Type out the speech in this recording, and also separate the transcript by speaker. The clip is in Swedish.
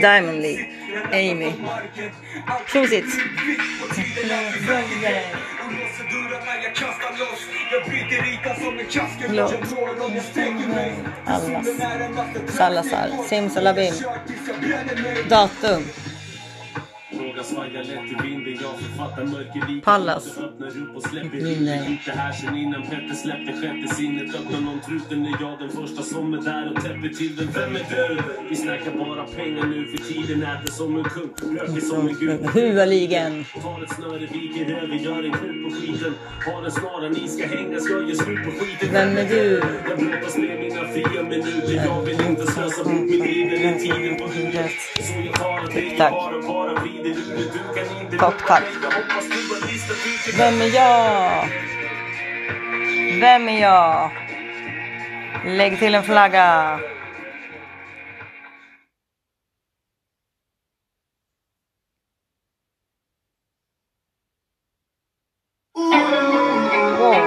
Speaker 1: Diamond League. Amy. Prosit. Förlåt. Allas. Salazar. Simsalabim. Datum.
Speaker 2: Frågan svajar lätt i vinden, jag författar mörker
Speaker 1: Pallas.
Speaker 2: Öppnar upp och släpper
Speaker 1: Vinner.
Speaker 2: Inte här sen innan Petter släppte sjätte sinnet Öppnar någon truten är jag den första som är där och täpper till den Vem är du? Vi snackar bara pengar nu för tiden äter som en kung Röker som en gud
Speaker 1: Huvaligen.
Speaker 2: Tar ett snöre, viker över, gör en knut på skiten Har en snara, ni ska hänga, ska ge slut på skiten
Speaker 1: Vem är du?
Speaker 2: Jag brottas med tiden på har listat ut det
Speaker 1: Vem är jag? Vem är jag? Lägg till en flagga.